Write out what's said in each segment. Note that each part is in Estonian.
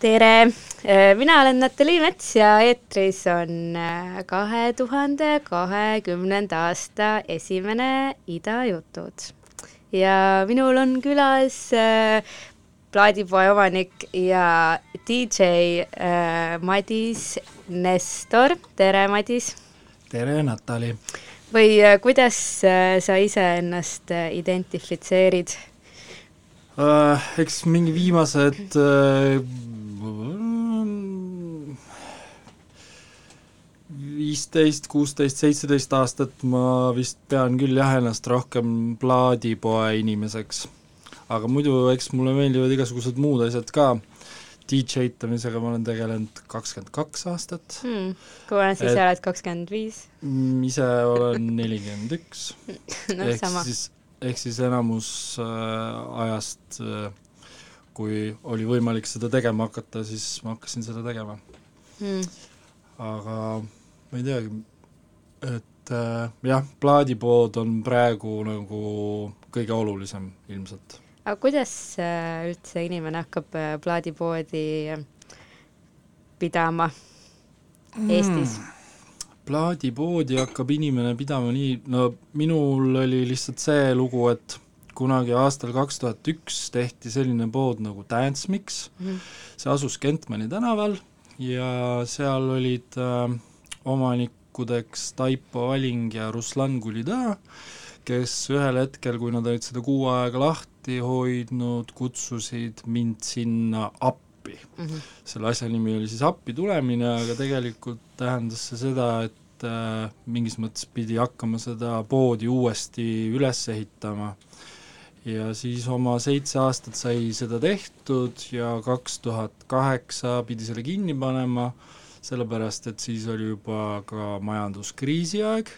tere, mina olen Natalii Mets ja eetris on äh, kahe tuhande kahekümnenda aasta esimene Idajutud. ja minul on külas äh, plaadipoe omanik ja DJ äh, Madis Nestor, tere Madis. tere, Natali. või äh, kuidas äh, sa iseennast äh, identifitseerid? eks mingi viimased viisteist, kuusteist, seitseteist aastat ma vist pean küll jah ennast rohkem plaadipoe inimeseks. aga muidu eks mulle meeldivad igasugused muud asjad ka. DJ tamisega ma olen tegelenud kakskümmend kaks aastat, Hmm, kui vana siis Et- sa oled, kakskümmend viis? ise olen nelikümmend üks ehk sama. siis, ehk siis enamus äh, ajast äh, kui oli võimalik seda tegema hakata, siis ma hakkasin seda tegema. Hmm. aga ma ei teagi, et äh, jah, plaadipood on praegu nagu kõige olulisem ilmselt. aga kuidas äh, üldse inimene hakkab äh, plaadipoodi pidama Eestis? plaadipoodi hakkab inimene pidama nii, no minul oli lihtsalt see lugu, et kunagi aastal kaks tuhat üks tehti selline pood nagu Dance Mix mm, -hmm. see asus Kentmani tänaval ja seal olid äh, omanikudeks Taipo Valing ja Ruslan Gulida, kes ühel hetkel, kui nad olid seda kuu aega lahti hoidnud, kutsusid mind sinna appi mm. -hmm. selle asja nimi oli siis appi tulemine, aga tegelikult tähendas see seda, et äh, mingis mõttes pidi hakkama seda poodi uuesti üles ehitama ja siis oma seitse aastat sai seda tehtud ja kaks tuhat kaheksa pidi selle kinni panema, sellepärast et siis oli juba ka majanduskriisi aeg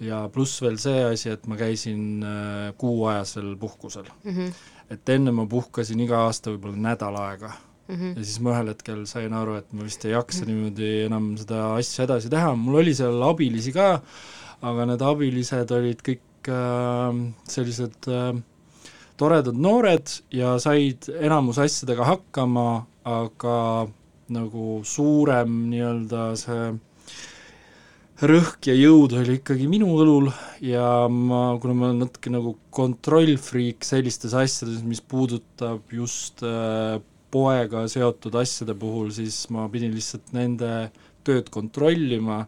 ja pluss veel see asi, et ma käisin äh, kuuajasel puhkusel mm. -hmm. et enne ma puhkasin iga aasta võib-olla nädal aega mm. -hmm. ja siis ma ühel hetkel sain aru, et ma vist ei jaksa mm -hmm. niimoodi enam seda asja edasi teha, mul oli seal abilisi ka, aga need abilised olid kõik äh, sellised äh, toredad noored ja said enamus asjadega hakkama, aga nagu suurem nii-öelda see rõhk ja jõud oli ikkagi minu õlul ja ma, kuna ma olen natuke nagu kontrollfriik sellistes asjades, mis puudutab just äh, poega seotud asjade puhul, siis ma pidin lihtsalt nende tööd kontrollima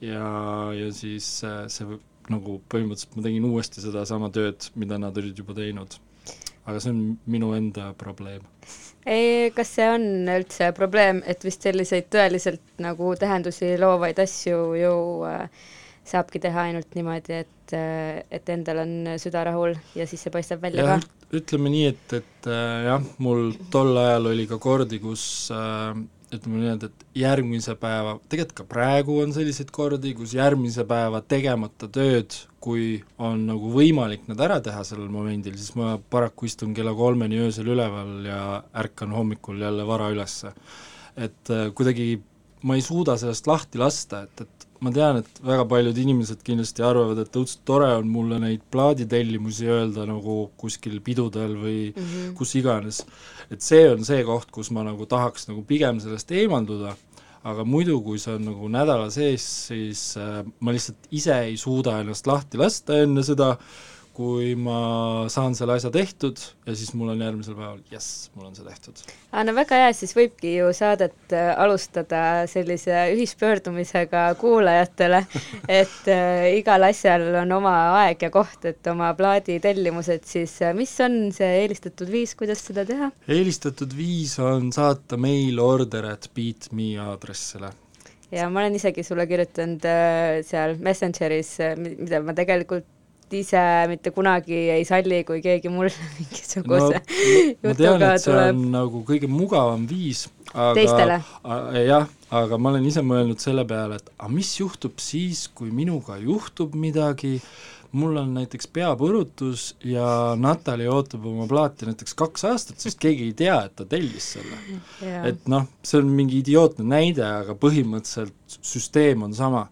ja, ja siis äh, see nagu põhimõtteliselt ma tegin uuesti sedasama tööd, mida nad olid juba teinud. aga see on minu enda probleem. Ei, kas see on üldse probleem, et vist selliseid tõeliselt nagu tähendusi loovaid asju ju äh, saabki teha ainult niimoodi, et, äh, et endal on süda rahul ja siis see paistab välja ja, ka? ütleme nii, et, et äh, jah, mul tol ajal oli ka kordi, kus äh, ütleme niimoodi, et järgmise päeva, tegelikult ka praegu on selliseid kordi, kus järgmise päeva tegemata tööd, kui on nagu võimalik need ära teha sellel momendil, siis ma paraku istun kella kolmeni öösel üleval ja ärkan hommikul jälle vara ülesse. et äh, kuidagi ma ei suuda sellest lahti lasta, et, et ma tean, et väga paljud inimesed kindlasti arvavad, et õudselt tore on mulle neid plaaditellimusi öelda nagu kuskil pidudel või mm -hmm. kus iganes. et see on see koht, kus ma nagu tahaks nagu pigem sellest eemalduda, aga muidu, kui see on nagu nädala sees, siis äh, ma lihtsalt ise ei suuda ennast lahti lasta enne seda äh, kui ma saan selle asja tehtud ja siis mul on järgmisel päeval, jess, mul on see tehtud. aa, no väga hea, siis võibki ju saadet äh, alustada sellise ühispöördumisega kuulajatele, et äh, igal asjal on oma aeg ja koht, et oma plaadi tellimused, siis äh, mis on see eelistatud viis, kuidas seda teha? eelistatud viis on saata meil order at beatme aadressile ja ma olen isegi sulle kirjutanud äh, seal Messengeris, mida ma tegelikult ise mitte kunagi ei salli, kui keegi mulle mingisuguse no, jutuga tuleb. nagu kõige mugavam viis, aga jah, aga ma olen ise mõelnud selle peale, et aga mis juhtub siis, kui minuga juhtub midagi, mul on näiteks peapõrutus ja Natali ootab oma plaati näiteks kaks aastat, sest keegi ei tea, et ta tellis selle. et noh, see on mingi idiootne näide, aga põhimõtteliselt süsteem on sama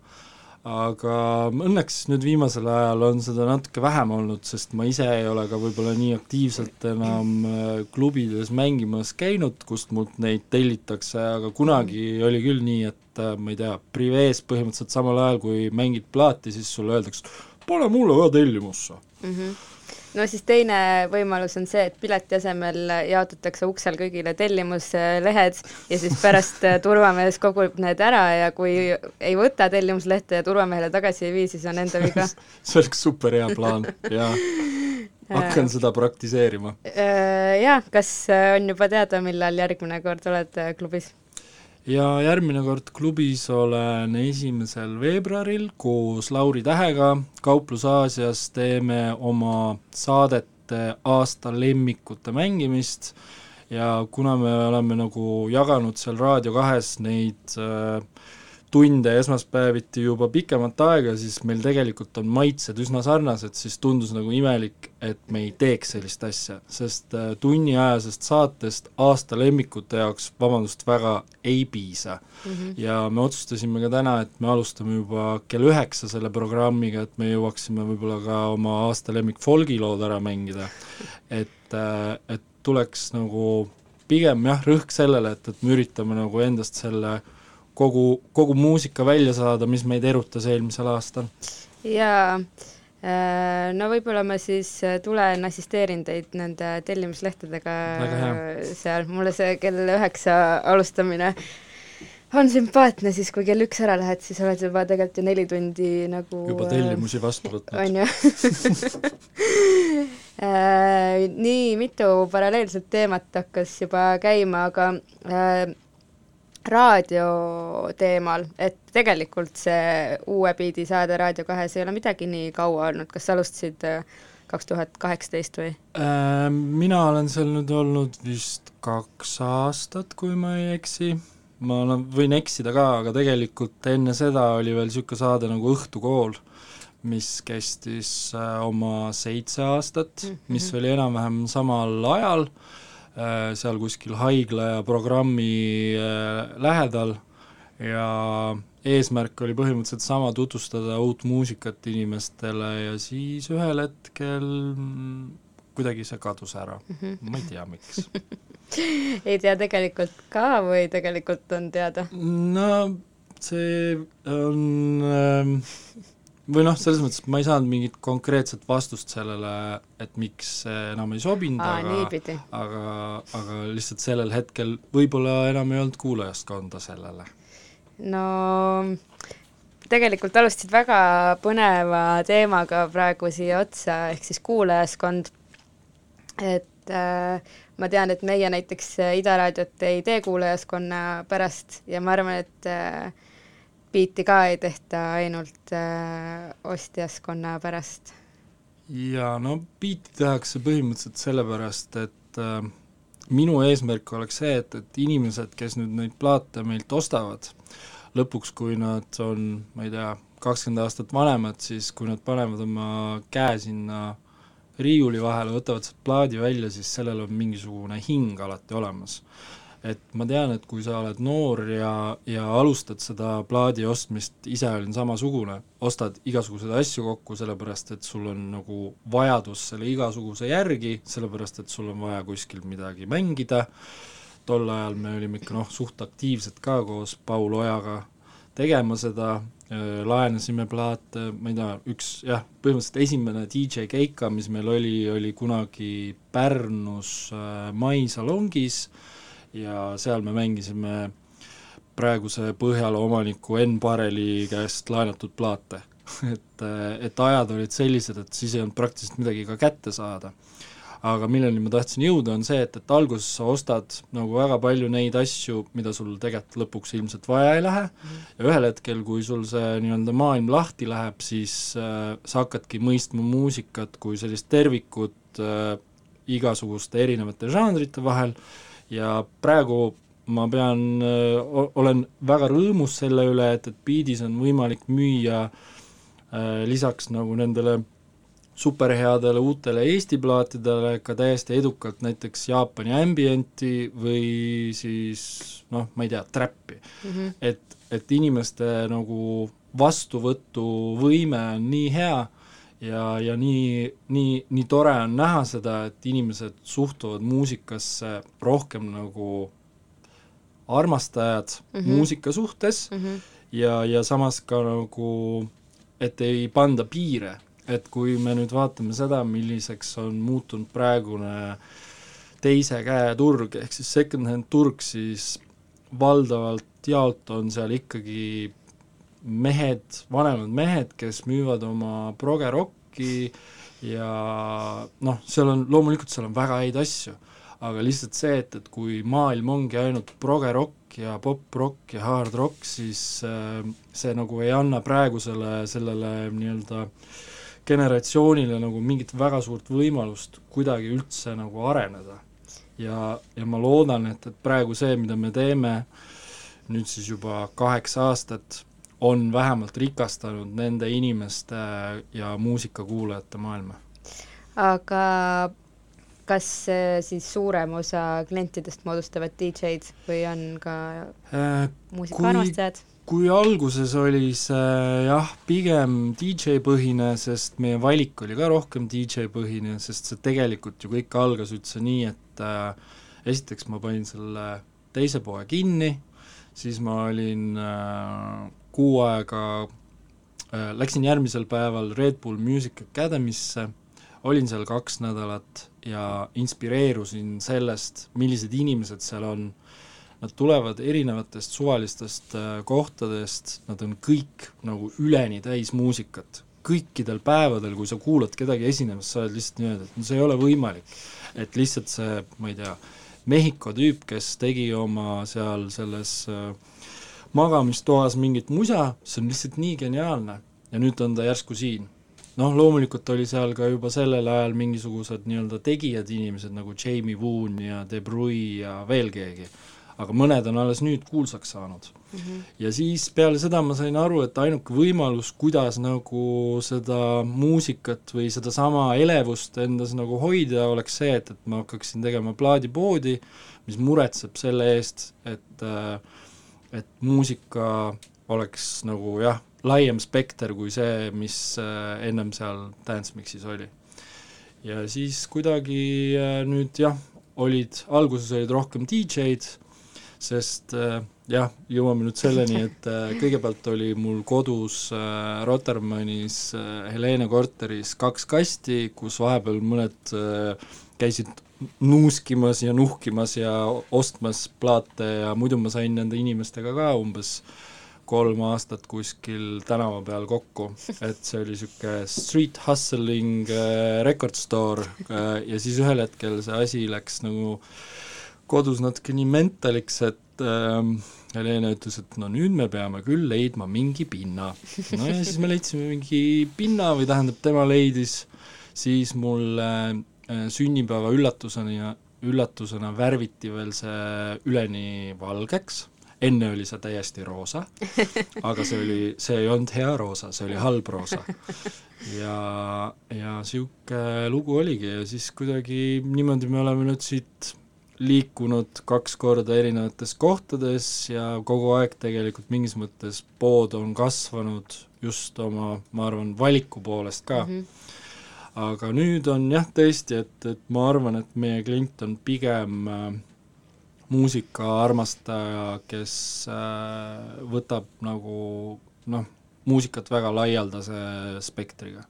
aga õnneks nüüd viimasel ajal on seda natuke vähem olnud, sest ma ise ei ole ka võib-olla nii aktiivselt enam äh, klubides mängimas käinud, kust mult neid tellitakse, aga kunagi oli küll nii, et äh, ma ei tea, privees põhimõtteliselt samal ajal, kui mängid plaati, siis sulle öeldakse, pane mulle ka tellimusse mm. -hmm no siis teine võimalus on see, et pileti asemel jaotatakse uksel kõigile tellimuslehed ja siis pärast turvamees kogub need ära ja kui ei võta tellimuslehte ja turvamehele tagasi ei vii, siis on enda viga see oleks super hea plaan, jaa. hakkan seda praktiseerima. Äh, jaa, kas on juba teada, millal järgmine kord oled klubis? Ja järgmine kord klubis olen esimesel veebruaril koos Lauri Tähega, Kauplus Aasias teeme oma saadete aasta lemmikute mängimist. Ja kuna me oleme nagu jaganud seal Raadio kahes neid äh, tunde esmaspäeviti juba pikemat aega, siis meil tegelikult on maitsed üsna sarnased, siis tundus nagu imelik, et me ei teeks sellist asja, sest äh, tunniajasest saatest aasta lemmikute jaoks, vabandust, väga ei piisa mm. -hmm. ja me otsustasime ka täna, et me alustame juba kell üheksa selle programmiga, et me jõuaksime võib-olla ka oma aasta lemmik folgilood ära mängida. et, äh, et tuleks nagu pigem jah, rõhk sellele, et, et me üritame nagu endast selle kogu, kogu muusika välja saada, mis meid erutas eelmisel aastal. jaa, äh, no võib-olla ma siis äh, tulen assisteerin teid nende tellimuslehtedega seal, mulle see kell üheksa alustamine on sümpaatne, siis kui kell üks ära lähed, siis oled juba tegelikult ju neli tundi nagu juba tellimusi vastu võtnud. on ju nii mitu paralleelset teemat hakkas juba käima, aga äh, raadio teemal, et tegelikult see uue biidi saade Raadio kahes ei ole midagi nii kaua olnud, kas sa alustasid äh, kaks tuhat kaheksateist või? Äh, mina olen seal nüüd olnud vist kaks aastat, kui ma ei eksi, ma olen, võin eksida ka, aga tegelikult enne seda oli veel niisugune saade nagu Õhtukool, mis kestis äh, oma seitse aastat mm, -hmm. mis oli enam-vähem samal ajal Äh, seal kuskil haigla ja programmi äh, lähedal ja eesmärk oli põhimõtteliselt sama, tutvustada uut muusikat inimestele ja siis ühel hetkel kuidagi see kadus ära mm, -hmm. ma ei tea, miks ei tea tegelikult ka või tegelikult on teada? no see on äh, või noh, selles mõttes, ma ei saanud mingit konkreetset vastust sellele, et miks see enam ei sobinud, aga aga, aga lihtsalt sellel hetkel võib-olla enam ei olnud kuulajaskonda sellele. no tegelikult alustasid väga põneva teemaga praegu siia otsa, ehk siis kuulajaskond, et äh, ma tean, et meie näiteks Ida raadiot ei tee kuulajaskonna pärast ja ma arvan, et äh, biiti ka ei tehta ainult äh, ostjaskonna pärast? jaa, no biiti tehakse põhimõtteliselt sellepärast, et äh, minu eesmärk oleks see, et, et inimesed, kes nüüd neid plaate meilt ostavad, lõpuks, kui nad on, ma ei tea, kakskümmend aastat vanemad, siis kui nad panevad oma käe sinna riiuli vahele, võtavad sealt plaadi välja, siis sellel on mingisugune hing alati olemas et ma tean, et kui sa oled noor ja, ja alustad seda plaadi ostmist, ise olin samasugune, ostad igasuguseid asju kokku, sellepärast et sul on nagu vajadus selle igasuguse järgi, sellepärast et sul on vaja kuskil midagi mängida, tol ajal me olime ikka noh, suht aktiivsed ka koos Paul Ojaga tegema seda, laenasime plaate, ma ei tea, üks jah, põhimõtteliselt esimene DJ Keika, mis meil oli, oli kunagi Pärnus äh, Mai salongis äh,, ja seal me mängisime praeguse Põhjala omaniku Enn Pareli käest laenatud plaate et, et ajad olid sellised, et siis ei olnud praktiliselt midagi ka kätte saada. aga milleni ma tahtsin jõuda, on see, et, et alguses sa ostad nagu väga palju neid asju, mida sul tegelikult lõpuks ilmselt vaja ei lähe mm, -hmm. ja ühel hetkel, kui sul see nii-öelda maailm lahti läheb, siis äh, sa hakkadki mõistma muusikat kui sellist tervikut äh, igasuguste erinevate žanrite vahel äh,, ja praegu ma pean, olen väga rõõmus selle üle, et, et Beatis on võimalik müüa äh, lisaks nagu nendele superheadele uutele Eesti plaatidele ka täiesti edukalt näiteks Jaapani ambienti või siis noh, ma ei tea, trappi mm. -hmm. et, et inimeste nagu vastuvõtuvõime on nii hea ja, ja nii, nii, nii tore on näha seda, et inimesed suhtuvad muusikasse rohkem nagu armastajad mm -hmm. muusika suhtes mm -hmm. ja, ja samas ka nagu, et ei panda piire, et kui me nüüd vaatame seda, milliseks on muutunud praegune teise käe turg, ehk siis second-hand turg, siis valdavalt jaolt on seal ikkagi mehed, vanemad mehed, kes müüvad oma progerokki ja noh, seal on, loomulikult seal on väga häid asju, aga lihtsalt see, et, et kui maailm ongi ainult progerokk ja poprokk ja hard rock, siis äh, see nagu ei anna praegusele sellele nii-öelda generatsioonile nagu mingit väga suurt võimalust kuidagi üldse nagu areneda. ja, ja ma loodan, et, et praegu see, mida me teeme nüüd siis juba kaheksa aastat, on vähemalt rikastanud nende inimeste ja muusikakuulajate maailma. aga kas siis suurem osa klientidest moodustavad DJ-d või on ka äh, muusikaarmastajad? kui alguses oli see jah, pigem DJ-põhine, sest meie valik oli ka rohkem DJ-põhine, sest see tegelikult ju kõik algas üldse nii, et äh, esiteks ma panin selle teise poe kinni, siis ma olin äh, kuu aega äh,, läksin järgmisel päeval Red Bull Music Academy'sse, olin seal kaks nädalat ja inspireerusin sellest, millised inimesed seal on. Nad tulevad erinevatest suvalistest äh, kohtadest, nad on kõik nagu üleni täis muusikat. kõikidel päevadel, kui sa kuulad kedagi esinemas, sa oled lihtsalt niimoodi, et no see ei ole võimalik. et lihtsalt see, ma ei tea, Mehhiko tüüp, kes tegi oma seal selles äh, magamistoas mingit musa, see on lihtsalt nii geniaalne ja nüüd on ta järsku siin noh, loomulikult oli seal ka juba sellel ajal mingisugused nii-öelda tegijad inimesed nagu Jamie Woon ja De Brui ja veel keegi, aga mõned on alles nüüd kuulsaks saanud mm. -hmm. ja siis peale seda ma sain aru, et ainuke võimalus, kuidas nagu seda muusikat või sedasama elevust endas nagu hoida, oleks see, et, et ma hakkaksin tegema plaadipoodi, mis muretseb selle eest, et et muusika oleks nagu jah, laiem spekter kui see, mis äh, ennem seal Dance Mixis oli. ja siis kuidagi äh, nüüd jah, olid, alguses olid rohkem DJ-d, sest äh, jah, jõuame nüüd selleni, et kõigepealt oli mul kodus Rotermannis Helene korteris kaks kasti, kus vahepeal mõned käisid nuuskimas ja nuhkimas ja ostmas plaate ja muidu ma sain nende inimestega ka umbes kolm aastat kuskil tänava peal kokku, et see oli niisugune street hustling äh, record store äh, ja siis ühel hetkel see asi läks nagu kodus natuke nii mentaliks, et äh, Helene ütles, et no nüüd me peame küll leidma mingi pinna. no ja siis me leidsime mingi pinna või tähendab, tema leidis siis mulle äh, sünnipäeva üllatusena, üllatusena värviti veel see üleni valgeks enne oli see täiesti roosa, aga see oli, see ei olnud hea roosa, see oli halb roosa. ja, ja niisugune lugu oligi ja siis kuidagi niimoodi me oleme nüüd siit liikunud kaks korda erinevates kohtades ja kogu aeg tegelikult mingis mõttes pood on kasvanud just oma, ma arvan, valiku poolest ka mm. -hmm aga nüüd on jah, tõesti, et, et ma arvan, et meie klient on pigem äh, muusikaarmastaja, kes äh, võtab nagu noh, muusikat väga laialdase spektriga.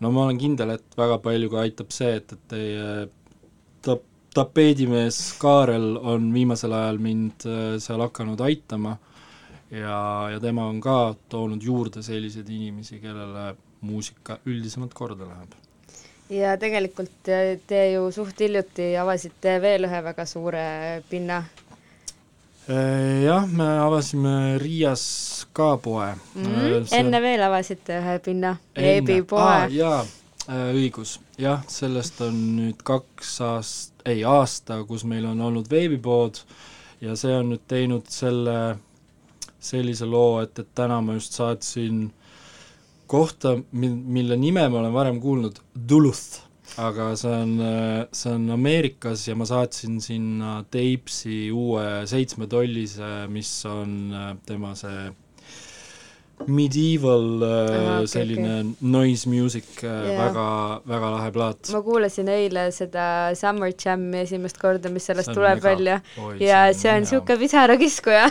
no ma olen kindel, et väga palju ka aitab see, et, et teie tap-, tapeedimees Kaarel on viimasel ajal mind äh, seal hakanud aitama ja, ja tema on ka toonud juurde selliseid inimesi, kellele muusika üldisemalt korda läheb ja tegelikult te ju suht hiljuti avasite veel ühe väga suure pinna. Äh, jah, me avasime Riias ka poe mm. -hmm. See... enne veel avasite ühe pinna, veebipoe ah,. jaa, õigus, jah, sellest on nüüd kaks aast-, ei aasta, kus meil on olnud veebipood ja see on nüüd teinud selle, sellise loo, et, et täna ma just saatsin äh, kohta, mil-, mille nime ma olen varem kuulnud, Duluth, aga see on, see on Ameerikas ja ma saatsin sinna Tapesi uue seitsmetollise, mis on tema see medieval Aha, okay, selline okay. noise music yeah., väga, väga lahe plaat. ma kuulasin eile seda Summer Jam'i esimest korda, mis sellest tuleb mega. välja Oi, ja see on niisugune pisarakiskuja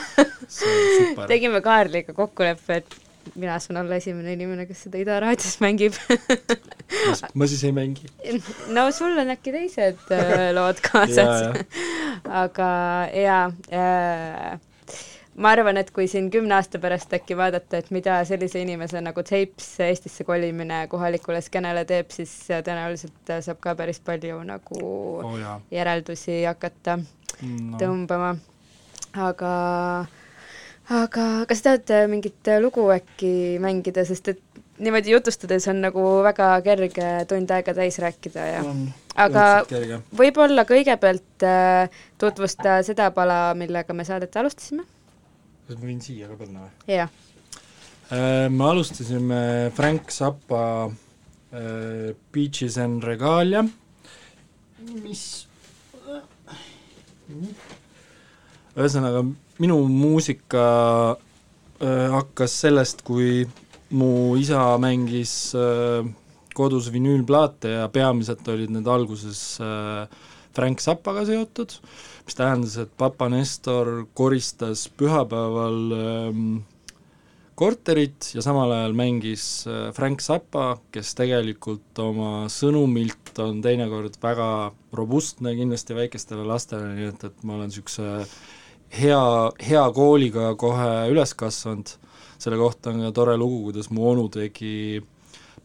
tegime Kaarliga kokkuleppe, et mina saan olla esimene inimene, kes seda Ida raadios mängib ma siis ei mängi. no sul on äkki teised äh, lood kaasas aga jaa äh,, ma arvan, et kui siin kümne aasta pärast äkki vaadata, et mida sellise inimese nagu Tapes Eestisse kolimine kohalikule skeenele teeb, siis tõenäoliselt saab ka päris palju nagu oh, järeldusi hakata no. tõmbama. aga äh, aga kas tahate mingit lugu äkki mängida, sest et niimoodi jutustades on nagu väga kerge tund aega täis rääkida ja on, aga võib-olla kõigepealt äh, tutvusta seda pala, millega me saadet alustasime. kas ma võin siia ka panna või? jah äh,. me alustasime Frank Zappa äh, Beaches and Regalia, mis ühesõnaga minu muusika äh, hakkas sellest, kui mu isa mängis äh, kodus vinüülplaate ja peamiselt olid need alguses äh, Frank Zappaga seotud, mis tähendas, et papa Nestor koristas pühapäeval ähm, korterit ja samal ajal mängis äh, Frank Zappa, kes tegelikult oma sõnumilt on teinekord väga robustne kindlasti väikestele lastele, nii et, et ma olen niisuguse hea, hea kooliga kohe üles kasvanud, selle kohta on ka tore lugu, kuidas mu onu tegi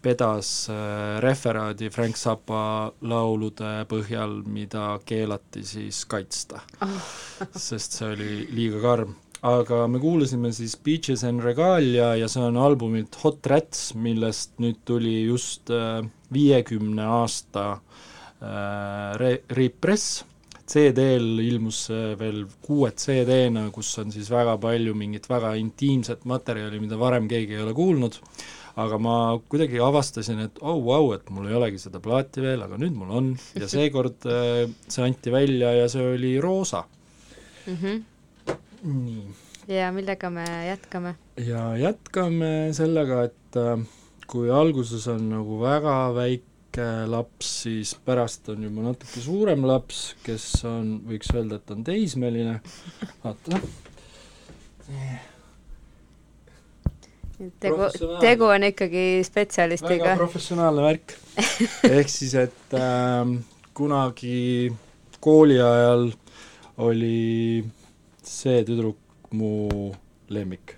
pedas äh, referaadi Frank Zappa laulude põhjal, mida keelati siis kaitsta. Sest see oli liiga karm. Aga me kuulasime siis Beaches and Regalia ja see on albumilt Hot Rats, millest nüüd tuli just äh, viiekümne aasta äh, re-, repress, CD-l ilmus veel kuue CD-na, kus on siis väga palju mingit väga intiimset materjali, mida varem keegi ei ole kuulnud, aga ma kuidagi avastasin, et oh vau wow,, et mul ei olegi seda plaati veel, aga nüüd mul on ja seekord äh, see anti välja ja see oli roosa mm. -hmm nii. ja millega me jätkame? ja jätkame sellega, et äh, kui alguses on nagu väga väike laps, siis pärast on juba natuke suurem laps, kes on, võiks öelda, et on teismeline, vaata. tegu, tegu on ikkagi spetsialistiga. väga professionaalne värk ehk siis, et äh, kunagi kooli ajal oli see tüdruk mu lemmik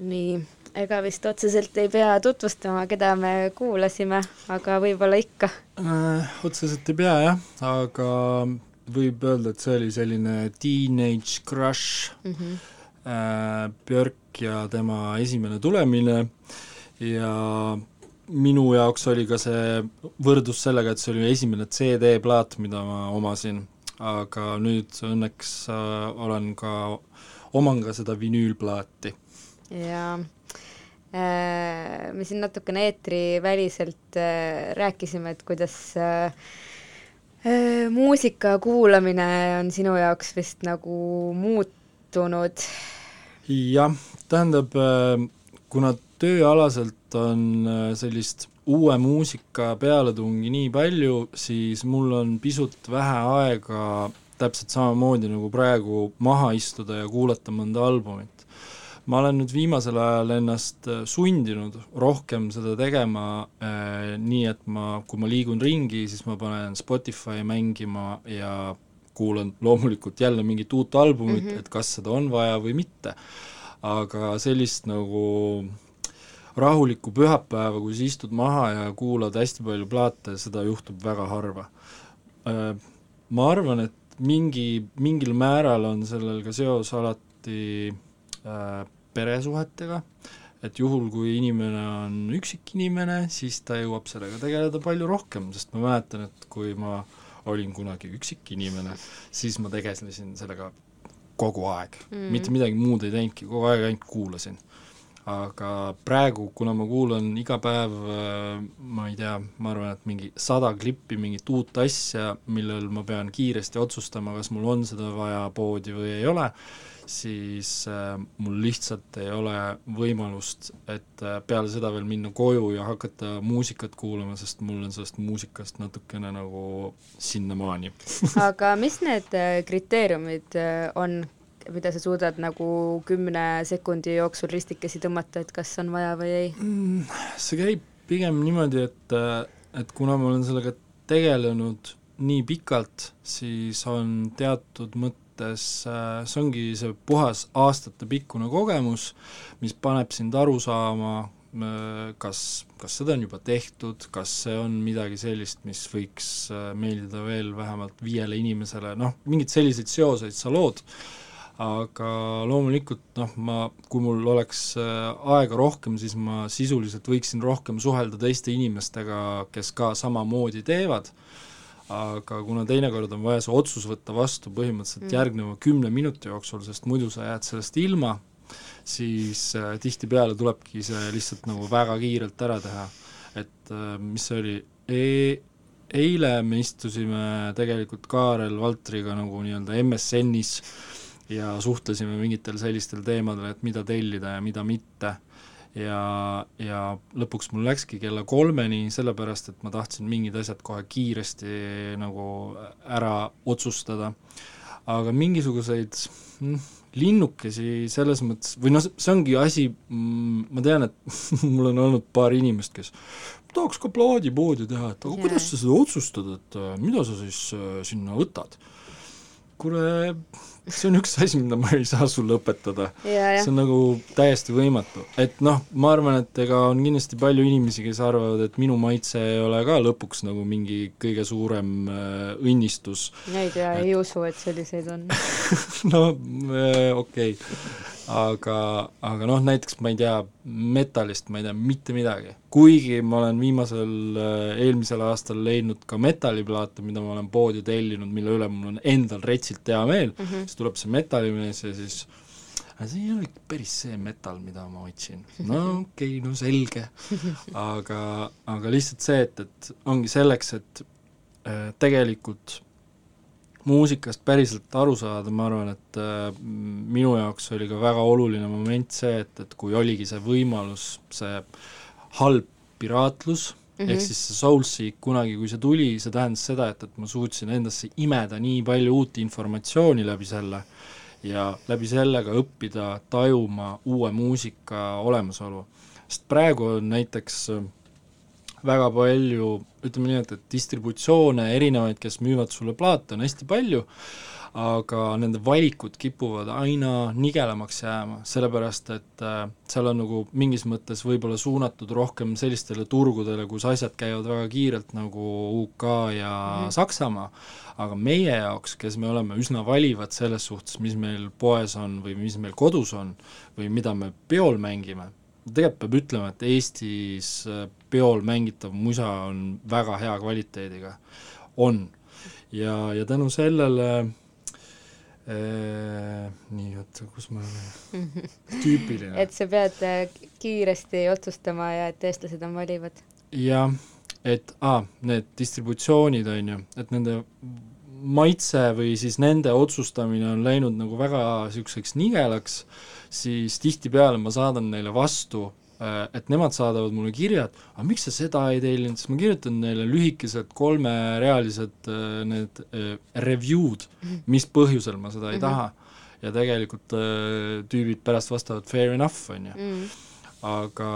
nii, ega vist otseselt ei pea tutvustama, keda me kuulasime, aga võib-olla ikka äh,. otseselt ei pea jah, aga võib öelda, et see oli selline teenage crush mm, -hmm. äh, Björk ja tema esimene tulemine ja minu jaoks oli ka see võrdlus sellega, et see oli esimene CD-plaat, mida ma omasin, aga nüüd õnneks äh, olen ka, oman ka seda vinüülplaati. Jaa äh,, me siin natukene eetriväliselt äh, rääkisime, et kuidas äh, muusika kuulamine on sinu jaoks vist nagu muutunud? jah, tähendab, äh, kuna tööalaselt on sellist uue muusika pealetungi nii palju, siis mul on pisut vähe aega täpselt samamoodi nagu praegu maha istuda ja kuulata mõnda albumit ma olen nüüd viimasel ajal ennast äh, sundinud rohkem seda tegema äh, nii, et ma, kui ma liigun ringi, siis ma panen Spotify mängima ja kuulan loomulikult jälle mingit uut albumit mm, -hmm. et kas seda on vaja või mitte. aga sellist nagu rahulikku pühapäeva, kui sa istud maha ja kuulad hästi palju plaate, seda juhtub väga harva. Äh, ma arvan, et mingi, mingil määral on sellel ka seos alati äh, peresuhetega, et juhul, kui inimene on üksik inimene, siis ta jõuab sellega tegeleda palju rohkem, sest ma mäletan, et kui ma olin kunagi üksik inimene, siis ma tegelesin sellega kogu aeg mm., mitte midagi muud ei teinudki, kogu aeg ainult kuulasin. Aga praegu, kuna ma kuulan iga päev, äh, ma ei tea, ma arvan, et mingi sada klippi mingit uut asja, millel ma pean kiiresti otsustama, kas mul on seda vaja poodi või ei ole, siis äh, mul lihtsalt ei ole võimalust, et äh, peale seda veel minna koju ja hakata muusikat kuulama, sest mul on sellest muusikast natukene nagu sinnamaani. Aga mis need kriteeriumid on, mida sa suudad nagu kümne sekundi jooksul ristikesi tõmmata, et kas on vaja või ei mm,? see käib pigem niimoodi, et, et kuna ma olen sellega tegelenud nii pikalt, siis on teatud mõttes mõttes äh, see ongi see puhas aastatepikkune kogemus, mis paneb sind aru saama, äh, kas, kas seda on juba tehtud, kas see on midagi sellist, mis võiks äh, meeldida veel vähemalt viiele inimesele, noh, mingeid selliseid seoseid sa lood, aga loomulikult noh, ma, kui mul oleks aega rohkem, siis ma sisuliselt võiksin rohkem suhelda teiste inimestega, kes ka samamoodi teevad aga kuna teinekord on vaja see otsus võtta vastu põhimõtteliselt mm. järgneva kümne minuti jooksul, sest muidu sa jääd sellest ilma, siis äh, tihtipeale tulebki see lihtsalt nagu väga kiirelt ära teha. et äh, mis see oli e, eile me istusime tegelikult Kaarel Valtriga nagu nii-öelda MSN-is ja suhtlesime mingitel sellistel teemadel, et mida tellida ja mida mitte ja, ja lõpuks mul läkski kella kolmeni, sellepärast et ma tahtsin mingid asjad kohe kiiresti nagu ära otsustada, aga mingisuguseid mm, linnukesi selles mõttes, või noh, see ongi asi, mm, ma tean, et mul on olnud paar inimest, kes tahaks ka plaadipoodi teha, et aga yeah. kuidas sa seda otsustad, et äh, mida sa siis äh, sinna võtad? kuule, see on üks asi, mida ma ei saa sulle õpetada. see on nagu täiesti võimatu, et noh, ma arvan, et ega on kindlasti palju inimesi, kes arvavad, et minu maitse ei ole ka lõpuks nagu mingi kõige suurem äh, õnnistus. ma ei tea et..., ei usu, et selliseid on no äh, okei okay aga, aga noh, näiteks ma ei tea, metallist ma ei tea mitte midagi. kuigi ma olen viimasel, äh, eelmisel aastal leidnud ka metalliplaate, mida ma olen poodi tellinud, mille üle mul on endal retsilt hea meel mm, -hmm. siis tuleb see metallimees ja siis aga see ei ole ikka päris see metall, mida ma otsin. no okei okay,, no selge. aga, aga lihtsalt see, et, et ongi selleks, et äh, tegelikult muusikast päriselt aru saada, ma arvan, et äh, minu jaoks oli ka väga oluline moment see, et, et kui oligi see võimalus, see halb piraatlus mm -hmm. ehk siis see Soulseek kunagi, kui see tuli, see tähendas seda, et, et ma suutsin endasse imeda nii palju uut informatsiooni läbi selle ja läbi selle ka õppida tajuma uue muusika olemasolu. sest praegu on näiteks äh, väga palju, ütleme nii, et, et distributsioone erinevaid, kes müüvad sulle plaate, on hästi palju, aga nende valikud kipuvad aina nigelamaks jääma, sellepärast et äh, seal on nagu mingis mõttes võib-olla suunatud rohkem sellistele turgudele, kus asjad käivad väga kiirelt, nagu UK ja mm. Saksamaa, aga meie jaoks, kes me oleme üsna valivad selles suhtes, mis meil poes on või mis meil kodus on või mida me peol mängime, tegelikult peab ütlema, et Eestis äh, peol mängitav musa on väga hea kvaliteediga, on. ja, ja tänu sellele Äh, nii, oota, kus ma olen? tüüpiline. et sa pead äh, kiiresti otsustama ja et eestlased on valivad. jah, et aa, need distributsioonid, on ju, et nende maitse või siis nende otsustamine on läinud nagu väga niisuguseks nigelaks, siis tihtipeale ma saadan neile vastu Äh, et nemad saadavad mulle kirja, et aga miks sa seda ei tellinud, siis ma kirjutan neile lühikesed kolmerealised äh, need äh, review'd, mis põhjusel ma seda ei mm -hmm. taha. ja tegelikult tüübid pärast vastavad fair enough, on ju mm. aga,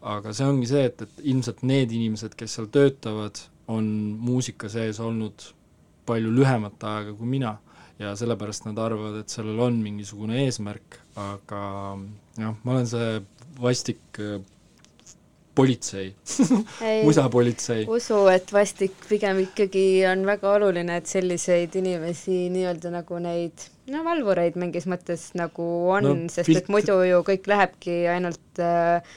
aga see ongi see, et, et ilmselt need inimesed, kes seal töötavad, on muusika sees olnud palju lühemat aega kui mina ja sellepärast nad arvavad, et sellel on mingisugune eesmärk, aga jah, ma olen see vastik äh, politsei musapolitsei. usu, et vastik pigem ikkagi on väga oluline, et selliseid inimesi nii-öelda nagu neid no valvureid mingis mõttes nagu on no,, sest pilt... et muidu ju kõik lähebki ainult äh,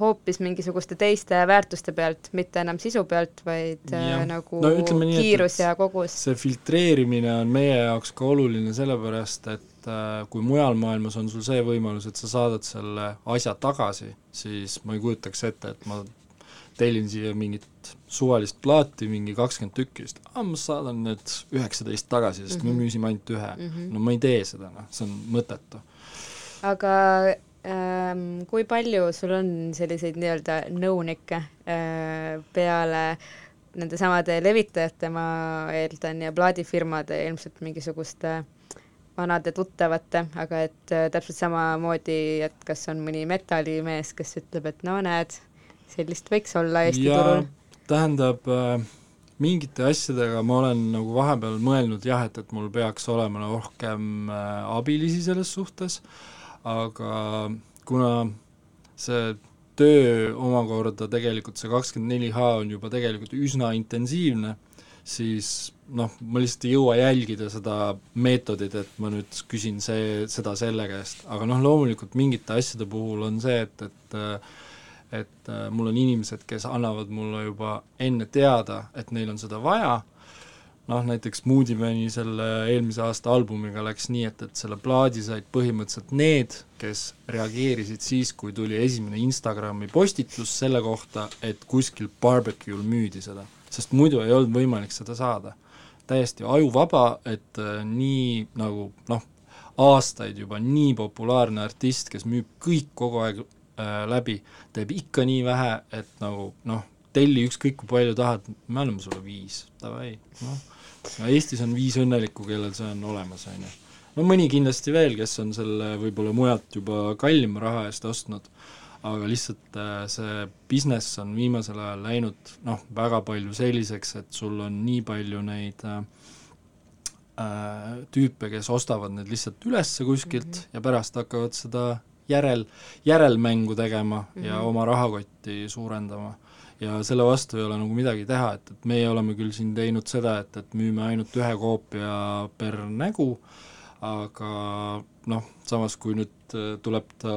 hoopis mingisuguste teiste väärtuste pealt, mitte enam sisu pealt, vaid äh, ja. nagu no, nii, kiirus ja kogus. see filtreerimine on meie jaoks ka oluline sellepärast, et et äh, kui mujal maailmas on sul see võimalus, et sa saadad selle asja tagasi, siis ma ei kujutaks ette, et ma tellin siia mingit suvalist plaati, mingi kakskümmend tükki, siis aa, ma saadan need üheksateist tagasi, sest mm -hmm. me müüsime ainult ühe mm. -hmm. no ma ei tee seda, noh, see on mõttetu. aga kui palju sul on selliseid nii-öelda nõunikke äh, peale nende samade levitajate, ma eeldan, ja plaadifirmade ilmselt mingisuguste äh, vanade tuttavate, aga et äh, täpselt samamoodi, et kas on mõni metallimees, kes ütleb, et no näed, sellist võiks olla Eesti ja, turul? tähendab äh,, mingite asjadega ma olen nagu vahepeal mõelnud jah, et, et mul peaks olema rohkem äh, abilisi selles suhtes, aga kuna see töö omakorda tegelikult, see kakskümmend neli H on juba tegelikult üsna intensiivne, siis noh, ma lihtsalt ei jõua jälgida seda meetodit, et ma nüüd küsin see, seda selle käest, aga noh, loomulikult mingite asjade puhul on see, et, et et mul on inimesed, kes annavad mulle juba enne teada, et neil on seda vaja, noh näiteks Moodymani selle eelmise aasta albumiga läks nii, et, et selle plaadi said põhimõtteliselt need, kes reageerisid siis, kui tuli esimene Instagrami postitus selle kohta, et kuskil barbecue'l müüdi seda sest muidu ei olnud võimalik seda saada. täiesti ajuvaba, et äh, nii nagu noh, aastaid juba nii populaarne artist, kes müüb kõik kogu aeg äh, läbi, teeb ikka nii vähe, et nagu noh, telli ükskõik kui palju tahad, me anname sulle viis, davai, noh. No Eestis on viis õnnelikku, kellel see on olemas, on ju. no mõni kindlasti veel, kes on selle võib-olla mujalt juba kallima raha eest ostnud aga lihtsalt äh, see business on viimasel ajal läinud noh, väga palju selliseks, et sul on nii palju neid äh, äh tüüpe, kes ostavad need lihtsalt üles kuskilt mm -hmm. ja pärast hakkavad seda järel, järelmängu tegema mm -hmm. ja mhm. oma rahakotti suurendama. Ja selle vastu ei ole nagu midagi teha, et, et meie oleme küll siin teinud seda, et, et müüme ainult ühe koopia per nägu, aga noh, samas kui nüüd äh, tuleb ta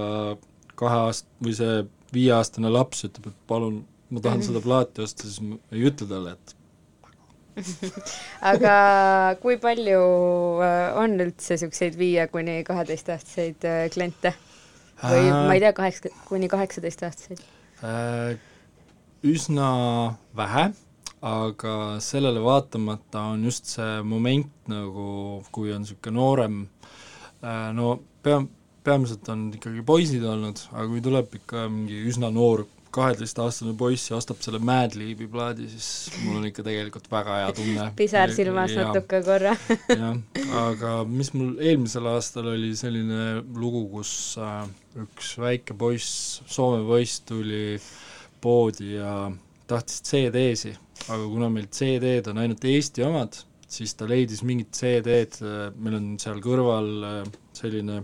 kahe aast- või see viieaastane laps ütleb, et palun, ma tahan -hmm. seda plaati osta, siis ma ei ütle talle, et aga kui palju äh, on üldse niisuguseid viie kuni kaheteistaastaseid äh, kliente? või ma ei tea, kaheksa, kuni kaheksateistaastaseid äh,? Üsna vähe, aga sellele vaatamata on just see moment nagu, kui on niisugune noorem äh, no pea, peamiselt on ikkagi poisid olnud, aga kui tuleb ikka mingi üsna noor kaheteistaastane poiss ja ostab selle Mad Libi plaadi, siis mul on ikka tegelikult väga hea tunne. pisar silmas ja, natuke korra jah, aga mis mul eelmisel aastal oli selline lugu, kus äh, üks väike poiss, Soome poiss tuli poodi ja tahtis CD-si, aga kuna meil CD-d on ainult Eesti omad, siis ta leidis mingid CD-d, meil on seal kõrval äh, selline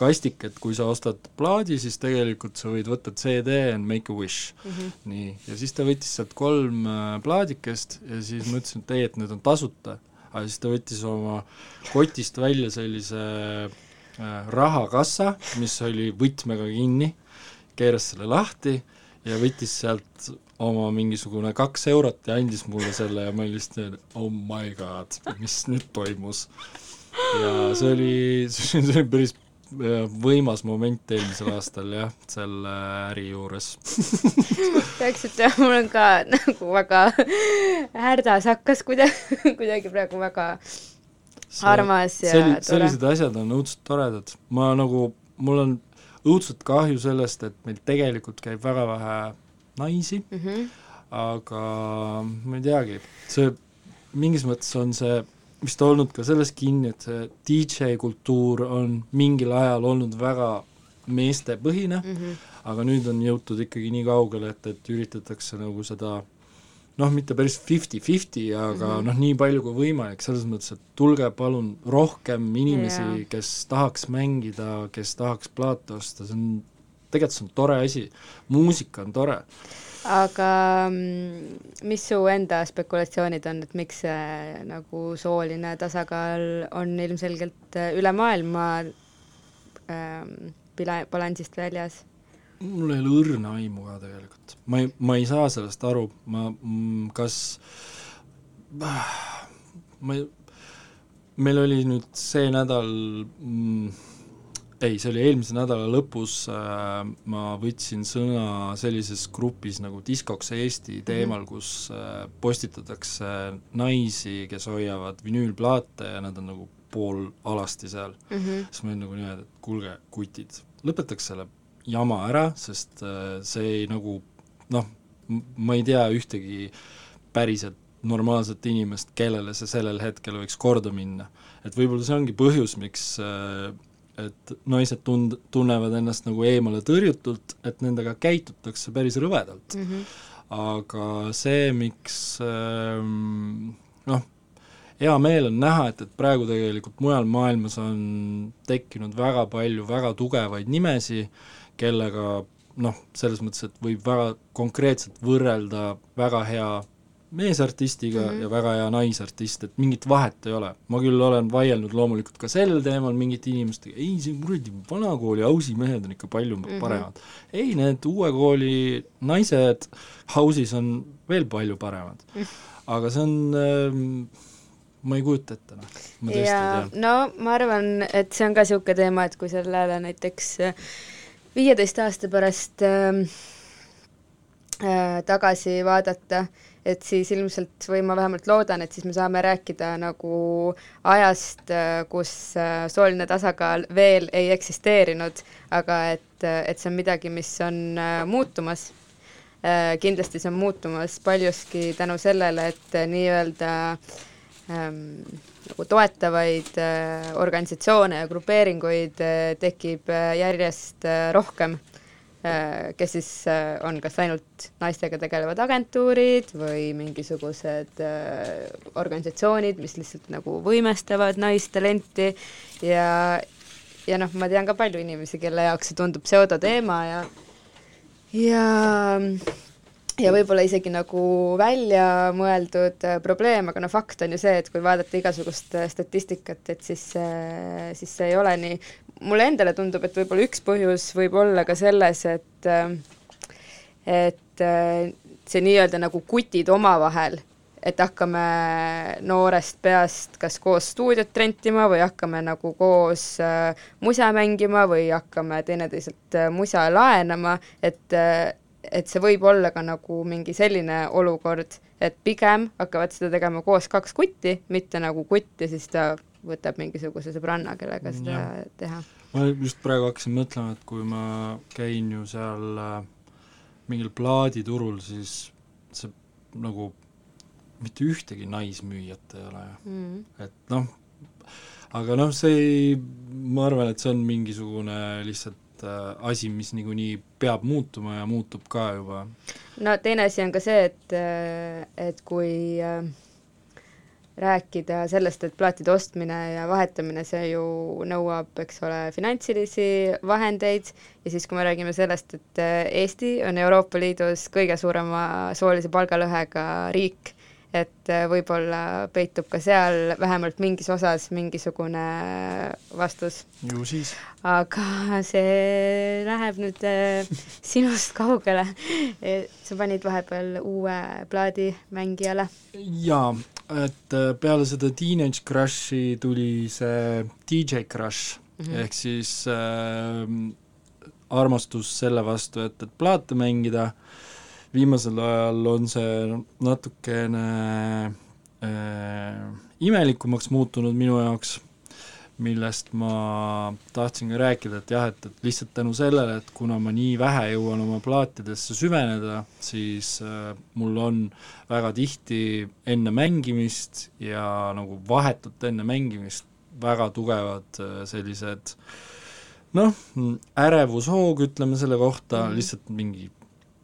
kastik, et kui sa ostad plaadi, siis tegelikult sa võid võtta CD and make a wish mm. -hmm. nii, ja siis ta võttis sealt kolm äh, plaadikest ja siis ma ütlesin, et ei, et need on tasuta. aga siis ta võttis oma kotist välja sellise äh, rahakassa, mis oli võtmega kinni, keeras selle lahti ja võttis sealt oma mingisugune kaks eurot ja andis mulle selle ja ma olin lihtsalt oh my god, mis nüüd toimus. ja see oli, see oli päris võimas moment eelmisel aastal jah, selle äri juures rääkisite, mul on ka nagu väga härdas hakkas kuidagi, kuidagi praegu väga see, armas ja selli, tore. sellised asjad on õudselt toredad, ma nagu, mul on õudselt kahju sellest, et meil tegelikult käib väga vähe naisi mm, -hmm. aga ma ei teagi, see mingis mõttes on see vist olnud ka selles kinni, et see DJ kultuur on mingil ajal olnud väga meestepõhine mm, -hmm. aga nüüd on jõutud ikkagi nii kaugele, et, et üritatakse nagu seda noh, mitte päris fifty-fifty, aga mm -hmm. noh, nii palju kui võimalik, selles mõttes, et tulge palun rohkem inimesi yeah., kes tahaks mängida, kes tahaks plaate osta, see on, tegelikult see on tore asi, muusika on tore aga mm, mis su enda spekulatsioonid on, et miks see nagu sooline tasakaal on ilmselgelt äh, üle maailma ähm, balansist väljas? Mul ei ole õrna aimu ka tegelikult, ma ei, ma ei saa sellest aru, ma, mm, kas ma ei, meil oli nüüd see nädal mm, ei, see oli eelmise nädala lõpus äh,, ma võtsin sõna sellises grupis nagu Diskoks Eesti mhm. teemal mm, -hmm. kus äh, postitatakse naisi, kes hoiavad vinüülplaate ja nad on nagu poolalasti seal mm. -hmm. siis ma olin nagu niimoodi, et kuulge, kutid, lõpetaks selle jama ära, sest äh, see ei nagu noh, ma ei tea ühtegi päriselt normaalset inimest, kellele see sellel hetkel võiks korda minna. et võib-olla see ongi põhjus, miks äh, et naised tund-, tunnevad ennast nagu eemale tõrjutult, et nendega käitutakse päris rõvedalt mm. -hmm. aga see, miks ähm, noh, hea meel on näha, et, et praegu tegelikult mujal maailmas on tekkinud väga palju väga tugevaid nimesi, kellega noh, selles mõttes, et võib väga konkreetselt võrrelda väga hea meesartistiga mm -hmm. ja väga hea naisartist, et mingit vahet ei ole. ma küll olen vaielnud loomulikult ka sel teemal mingite inimestega, ei, see kuradi vanakooli ausi mehed on ikka palju mm -hmm. paremad. ei, need uue kooli naised ausis on veel palju paremad. -hmm. aga see on äh, ma ei kujuta ette, noh, ja, no ma arvan, et see on ka niisugune teema, et kui sellele näiteks äh, viieteist aasta pärast äh, äh, tagasi vaadata äh,, et siis ilmselt või ma vähemalt loodan, et siis me saame rääkida nagu ajast, kus äh, sooline tasakaal veel ei eksisteerinud, aga et, et see on midagi, mis on äh, muutumas. Äh, kindlasti see on muutumas paljuski tänu sellele, et nii-öelda ähm, nagu toetavaid äh, organisatsioone ja grupeeringuid äh, tekib äh, järjest rohkem kes siis on kas ainult naistega tegelevad agentuurid või mingisugused organisatsioonid, mis lihtsalt nagu võimestavad naistalenti ja ja noh, ma tean ka palju inimesi, kelle jaoks see tundub pseudoteema ja ja ja võib-olla isegi nagu välja mõeldud probleem, aga no fakt on ju see, et kui vaadata igasugust statistikat, et siis, siis see ei ole nii. Mulle endale tundub, et võib-olla üks põhjus võib olla ka selles, et et see nii-öelda nagu kutid omavahel, et hakkame noorest peast kas koos stuudiot rentima või hakkame nagu koos äh, musa mängima või hakkame teineteiselt äh, musa laenama, et äh, et see võib olla ka nagu mingi selline olukord, et pigem hakkavad seda tegema koos kaks kutti, mitte nagu kutt ja siis ta võtab mingisuguse sõbranna, kellega seda ja. teha. ma just praegu hakkasin mõtlema, et kui ma käin ju seal äh, mingil plaaditurul, siis see nagu mitte ühtegi naismüüjat ei ole ju mm., et noh, aga noh, see ei, ma arvan, et see on mingisugune lihtsalt asi, mis niikuinii peab muutuma ja muutub ka juba. no teine asi on ka see, et, äh, et kui äh, rääkida sellest, et plaatide ostmine ja vahetamine, see ju nõuab, eks ole, finantsilisi vahendeid ja siis, kui me räägime sellest, et äh, Eesti on Euroopa Liidus kõige suurema soolise palgalõhega riik, et äh, võib-olla peitub ka seal vähemalt mingis osas mingisugune vastus. ju siis. aga see läheb nüüd äh, sinust kaugele. sa panid vahepeal uue plaadi mängijale. jaa, et äh, peale seda Teenage Crushi tuli see DJ Crush mm -hmm. ehk siis äh, armastus selle vastu, et, et plaate mängida, viimasel ajal on see natukene äh, imelikumaks muutunud minu jaoks, millest ma tahtsin ka rääkida, et jah, et, et lihtsalt tänu sellele, et kuna ma nii vähe jõuan oma plaatidesse süveneda, siis äh, mul on väga tihti enne mängimist ja nagu vahetult enne mängimist väga tugevad äh, sellised noh, ärevushoog, ütleme selle kohta mm, -hmm. lihtsalt mingi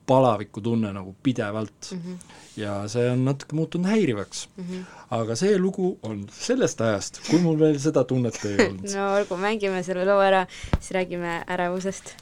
palavikutunne nagu pidevalt mm. -hmm. ja see on natuke muutunud häirivaks mm. -hmm. aga see lugu on sellest ajast, kui mul veel seda tunnet ei olnud no olgu, mängime selle loo ära, siis räägime ärevusest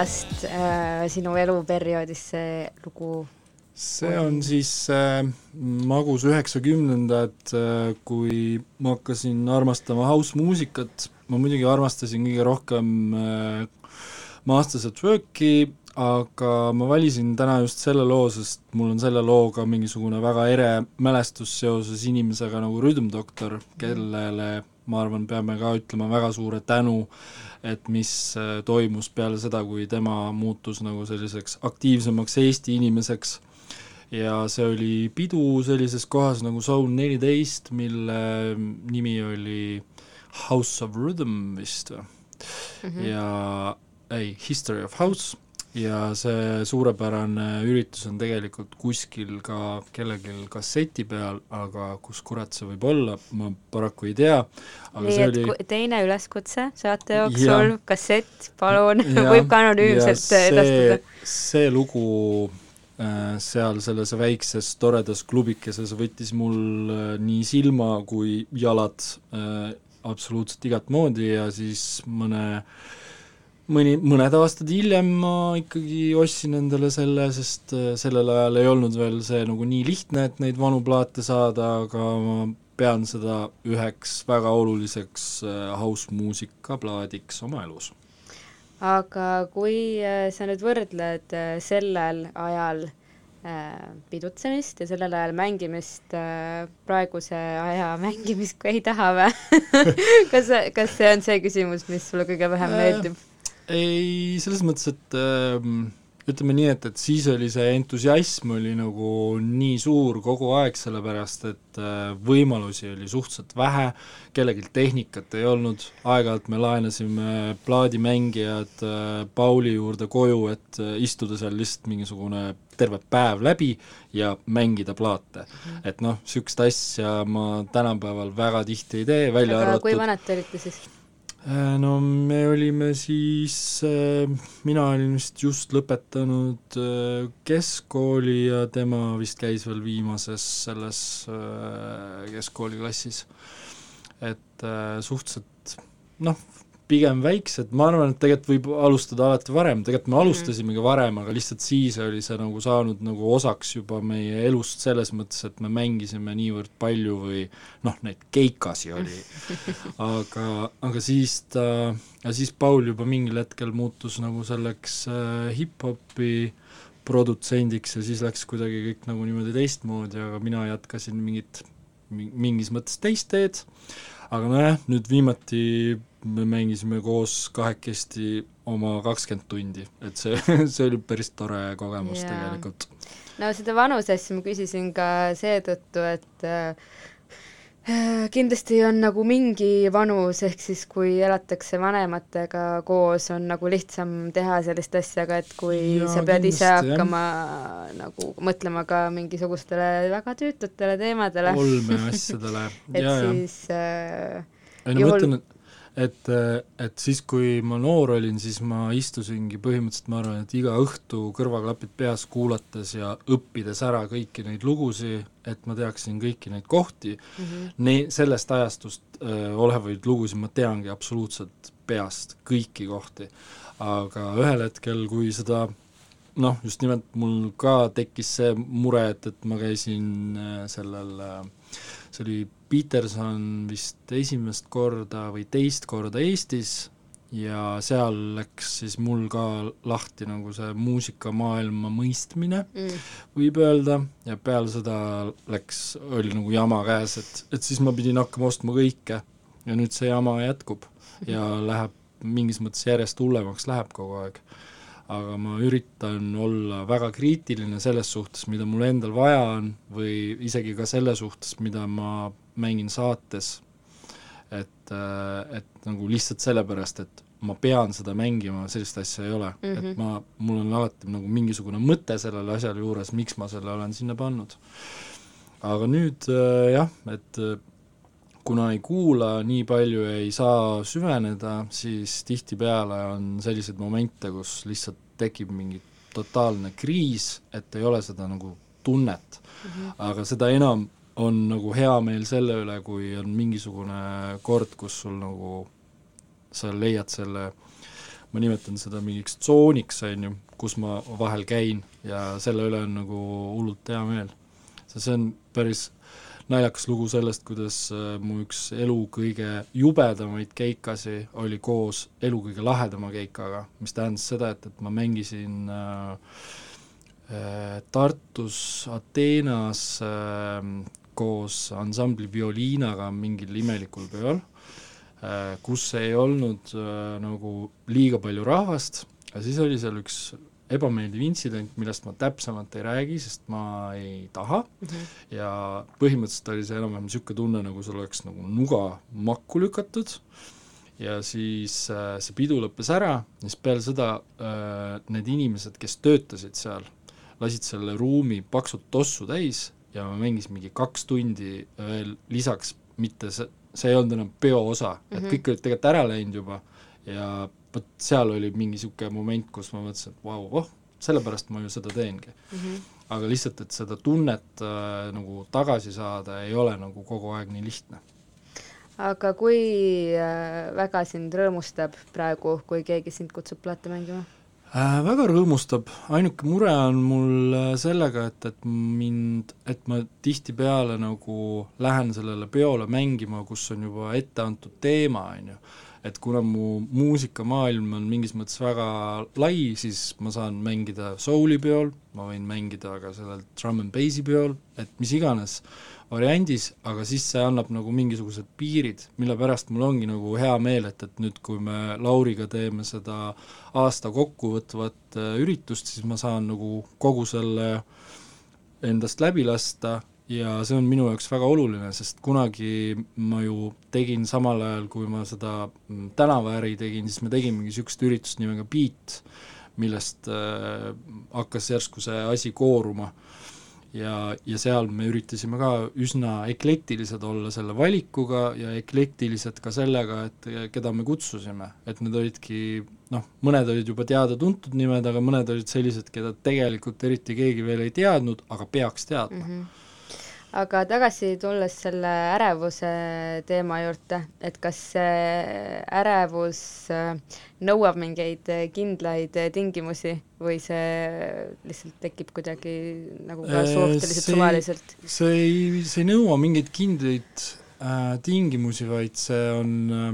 ajast äh, sinu eluperioodis see lugu? See on siis äh, magus üheksakümnendad äh,, kui ma hakkasin armastama house-muusikat, ma muidugi armastasin kõige rohkem äh, Masters at Worki, aga ma valisin täna just selle loo, sest mul on selle looga mingisugune väga ere mälestus seoses inimesega nagu Rhythm Doctor, kellele ma arvan, peame ka ütlema väga suure tänu, et mis äh, toimus peale seda, kui tema muutus nagu selliseks aktiivsemaks Eesti inimeseks. Ja see oli pidu sellises kohas nagu Zone neliteist, mille nimi oli House of Rhythm vist või? Mm, -hmm. ja ei, History of House ja see suurepärane üritus on tegelikult kuskil ka kellelgi kasseti peal, aga kus kurat see võib olla, ma paraku ei tea, aga nii see et oli teine üleskutse saate jooksul, kassett, palun, võib ka anonüümselt edastada. see lugu äh, seal selles väikses toredas klubikeses võttis mul äh, nii silma kui jalad äh, absoluutselt igat moodi ja siis mõne mõni, mõned aastad hiljem ma ikkagi ostsin endale selle, sest äh, sellel ajal ei olnud veel see nagu nii lihtne, et neid vanu plaate saada, aga ma pean seda üheks väga oluliseks äh, house-muusika plaadiks oma elus aga kui äh, sa nüüd võrdled äh, sellel ajal äh, pidutsemist ja sellel ajal mängimist äh, praeguse aja mängimist, kui ei taha või? kas, kas see on see küsimus, mis sulle kõige vähem Äh, meeldib? ei, selles mõttes, et ähm, ütleme nii, et, et siis oli see entusiasm oli nagu nii suur kogu aeg, sellepärast et äh, võimalusi oli suhteliselt vähe, kellelgi tehnikat ei olnud, aeg-ajalt me laenasime plaadimängijad äh, Pauli juurde koju, et äh, istuda seal lihtsalt mingisugune terve päev läbi ja mängida plaate. et noh, niisugust asja ma tänapäeval väga tihti ei tee, välja aga arvatud kui vanad te olite siis? Äh, no me olime siis, mina olin vist just lõpetanud äh, keskkooli ja tema vist käis veel viimases selles äh, keskkooliklassis. et äh, suhteliselt noh, pigem väiksed, ma arvan, et tegelikult võib alustada alati varem, tegelikult me alustasimegi varem, aga lihtsalt siis oli see nagu saanud nagu osaks juba meie elust selles mõttes, et me mängisime niivõrd palju või noh, neid keikasi oli, aga, aga siis ta, ja siis Paul juba mingil hetkel muutus nagu selleks äh, hip-hopi produtsendiks ja siis läks kuidagi kõik nagu niimoodi teistmoodi, aga mina jätkasin mingit, mingis mõttes teist teed, aga nojah, nüüd viimati me mängisime koos kahekesti oma kakskümmend tundi, et see, see oli päris tore kogemus Jaa. tegelikult. no seda vanuse asja ma küsisin ka seetõttu, et äh, kindlasti on nagu mingi vanus, ehk siis kui elatakse vanematega koos, on nagu lihtsam teha sellist asja, aga et kui Jaa, sa pead ise kindlasti, jah. hakkama nagu mõtlema ka mingisugustele väga tüütutele teemadele, olmeasjadele et ja, ja siis äh, ei no ma ütlen, et et, et siis, kui ma noor olin, siis ma istusingi põhimõtteliselt, ma arvan, et iga õhtu kõrvaklapid peas kuulates ja õppides ära kõiki neid lugusid, et ma teaksin kõiki neid kohti mm. -hmm. ne-, sellest ajastust öö, olevaid lugusid ma teangi absoluutselt peast, kõiki kohti. aga ühel hetkel, kui seda noh, just nimelt mul ka tekkis see mure, et, et ma käisin sellel see oli Peterson vist esimest korda või teist korda Eestis ja seal läks siis mul ka lahti nagu see muusikamaailma mõistmine mm., võib öelda, ja peale seda läks, oli nagu jama käes, et, et siis ma pidin hakkama ostma kõike ja nüüd see jama jätkub ja läheb mingis mõttes järjest hullemaks läheb kogu aeg. aga ma üritan olla väga kriitiline selles suhtes, mida mul endal vaja on või isegi ka selle suhtes, mida ma mängin saates. et, et nagu lihtsalt sellepärast, et ma pean seda mängima, sellist asja ei ole mm, -hmm. et ma, mul on alati nagu mingisugune mõte sellele asjale juures, miks ma selle olen sinna pannud. aga nüüd äh, jah, et äh, kuna ei kuula, nii palju ei saa süveneda, siis tihtipeale on selliseid momente, kus lihtsalt tekib mingi totaalne kriis, et ei ole seda nagu tunnet mm. -hmm. aga seda enam on nagu hea meel selle üle, kui on mingisugune kord, kus sul nagu, sa leiad selle, ma nimetan seda mingiks tsooniks, on ju, kus ma vahel käin ja selle üle on nagu hullult hea meel. see on päris naljakas lugu sellest, kuidas äh, mu üks elu kõige jubedamaid keikasi oli koos elu kõige lahedama keikaga, mis tähendas seda, et, et ma mängisin äh, äh, Tartus Ateenas äh, koos ansambli Violiinaga mingil imelikul peol äh,, kus ei olnud äh, nagu liiga palju rahvast, aga siis oli seal üks ebameeldiv intsident, millest ma täpsemalt ei räägi, sest ma ei taha mm, -hmm. ja põhimõtteliselt oli see enam-vähem niisugune tunne, nagu sul oleks nagu nuga makku lükatud ja siis äh, see pidu lõppes ära ja siis peale seda äh, need inimesed, kes töötasid seal, lasid selle ruumi paksult tossu täis ja ma mängisin mingi kaks tundi veel lisaks, mitte see, see ei olnud enam peo osa mm, -hmm. et kõik olid tegelikult ära läinud juba ja vot seal oli mingi niisugune moment, kus ma mõtlesin, et vau, oh, sellepärast ma ju seda teengi mm. -hmm. aga lihtsalt, et seda tunnet äh, nagu tagasi saada, ei ole nagu kogu aeg nii lihtne. aga kui äh, väga sind rõõmustab praegu, kui keegi sind kutsub plaate mängima? Äh, väga rõõmustab, ainuke mure on mul äh, sellega, et, et mind, et ma tihtipeale nagu lähen sellele peole mängima, kus on juba ette antud teema, on ju et kuna mu muusikamaailm on mingis mõttes väga lai, siis ma saan mängida souli peol, ma võin mängida ka sellel drum n bassi peol, et mis iganes variandis, aga siis see annab nagu mingisugused piirid, mille pärast mul ongi nagu hea meel, et, et nüüd, kui me Lauriga teeme seda aasta kokkuvõtvat äh, üritust, siis ma saan nagu kogu selle endast läbi lasta ja see on minu jaoks väga oluline, sest kunagi ma ju tegin samal ajal, kui ma seda mm, tänavaäri tegin, siis me tegimegi niisugust üritust nimega Beat, millest äh, hakkas järsku see asi kooruma. Ja, ja seal me üritasime ka üsna eklektilised olla selle valikuga ja eklektilised ka sellega, et keda me kutsusime, et need olidki noh, mõned olid juba teada-tuntud nimed, aga mõned olid sellised, keda tegelikult eriti keegi veel ei teadnud, aga peaks teadma mm. -hmm aga tagasi tulles selle ärevuse teema juurde, et kas see ärevus äh, nõuab mingeid kindlaid tingimusi või see lihtsalt tekib kuidagi nagu ka suhteliselt suvaliselt? see ei, see ei nõua mingeid kindlaid äh, tingimusi, vaid see on äh,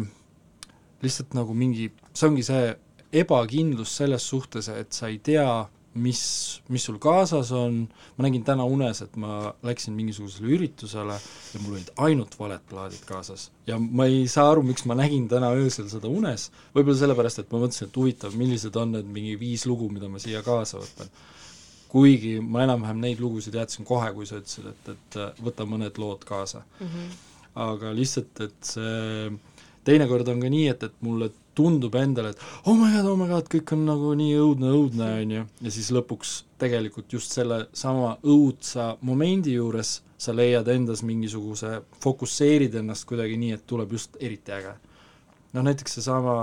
lihtsalt nagu mingi, see ongi see ebakindlus selles suhtes, et sa ei tea, mis, mis sul kaasas on, ma nägin täna unes, et ma läksin mingisugusele üritusele ja mul olid ainult valed plaadid kaasas. ja ma ei saa aru, miks ma nägin täna öösel seda unes, võib-olla sellepärast, et ma mõtlesin, et huvitav, millised on need mingi viis lugu, mida ma siia kaasa võtan. kuigi ma enam-vähem neid lugusid jätsin kohe, kui sa ütlesid, et, et võta mõned lood kaasa mm. -hmm. aga lihtsalt, et see teinekord on ka nii, et, et mulle tundub endale, et oh my god, oh my god, kõik on nagu nii õudne, õudne, on ju, ja siis lõpuks tegelikult just selle sama õudsa momendi juures sa leiad endas mingisuguse, fokusseerid ennast kuidagi nii, et tuleb just eriti äge. noh, näiteks seesama